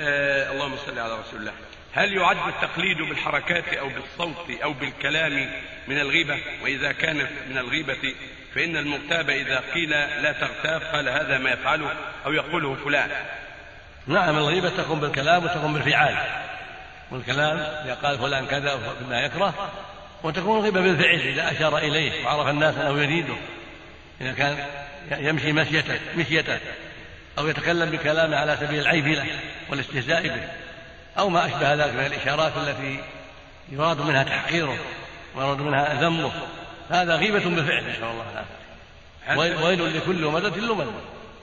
آه اللهم صل على رسول الله. هل يعد التقليد بالحركات أو بالصوت أو بالكلام من الغيبة؟ وإذا كانت من الغيبة فإن المغتاب إذا قيل لا تغتاب قال هذا ما يفعله أو يقوله فلان. نعم الغيبة تكون بالكلام وتكون بالفعال والكلام إذا قال فلان كذا بما يكره وتكون الغيبة بالفعل إذا أشار إليه وعرف الناس أنه يريده. إذا كان يمشي مشيته مشيته أو يتكلم بكلامه على سبيل العيب له. والاستهزاء به أو ما أشبه ذلك من الإشارات التي يراد منها تحقيره ويراد منها ذمه هذا غيبة بالفعل نسأل الله العافية. ويل لكل همزة لمزة